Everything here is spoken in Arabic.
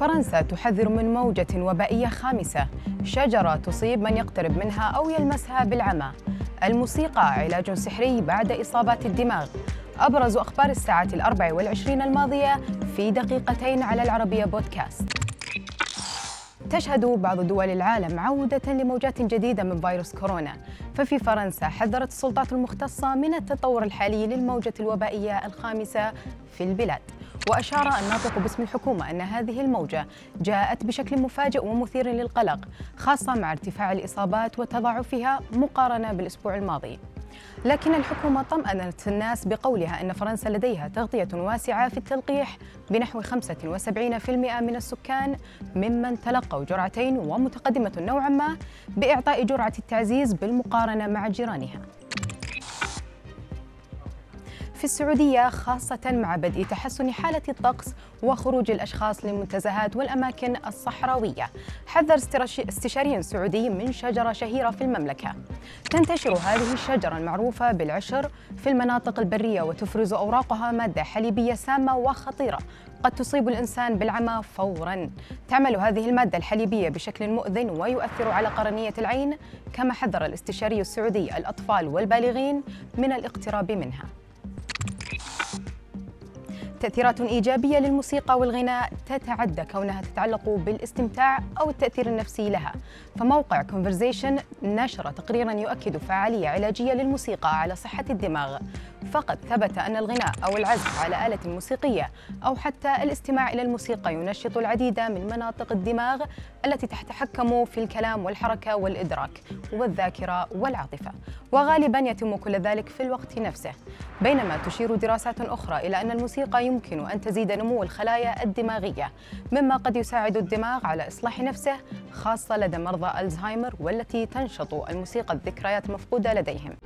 فرنسا تحذر من موجة وبائية خامسة. شجرة تصيب من يقترب منها أو يلمسها بالعمى. الموسيقى علاج سحري بعد إصابات الدماغ. أبرز أخبار الساعة الأربع والعشرين الماضية في دقيقتين على العربية بودكاست. تشهد بعض دول العالم عودة لموجات جديدة من فيروس كورونا. ففي فرنسا حذرت السلطات المختصة من التطور الحالي للموجة الوبائية الخامسة في البلاد. وأشار الناطق باسم الحكومة أن هذه الموجة جاءت بشكل مفاجئ ومثير للقلق خاصة مع ارتفاع الإصابات وتضاعفها مقارنة بالأسبوع الماضي. لكن الحكومة طمأنت الناس بقولها أن فرنسا لديها تغطية واسعة في التلقيح بنحو 75% من السكان ممن تلقوا جرعتين ومتقدمة نوعا ما بإعطاء جرعة التعزيز بالمقارنة مع جيرانها. في السعودية خاصة مع بدء تحسن حالة الطقس وخروج الأشخاص للمنتزهات والأماكن الصحراوية. حذر استشاري سعودي من شجرة شهيرة في المملكة. تنتشر هذه الشجرة المعروفة بالعشر في المناطق البرية وتفرز أوراقها مادة حليبية سامة وخطيرة. قد تصيب الإنسان بالعمى فورا. تعمل هذه المادة الحليبية بشكل مؤذن ويؤثر على قرنية العين كما حذر الاستشاري السعودي الأطفال والبالغين من الاقتراب منها. تأثيرات إيجابية للموسيقى والغناء تتعدى كونها تتعلق بالاستمتاع أو التأثير النفسي لها. فموقع كونفرزيشن نشر تقريرا يؤكد فعالية علاجية للموسيقى على صحة الدماغ. فقد ثبت أن الغناء أو العزف على آلة موسيقية أو حتى الاستماع إلى الموسيقى ينشط العديد من مناطق الدماغ التي تتحكم في الكلام والحركة والإدراك والذاكرة والعاطفة. وغالبا يتم كل ذلك في الوقت نفسه. بينما تشير دراسات أخرى إلى أن الموسيقى يمكن أن تزيد نمو الخلايا الدماغية مما قد يساعد الدماغ على إصلاح نفسه خاصة لدى مرضى ألزهايمر والتي تنشط الموسيقى الذكريات المفقودة لديهم.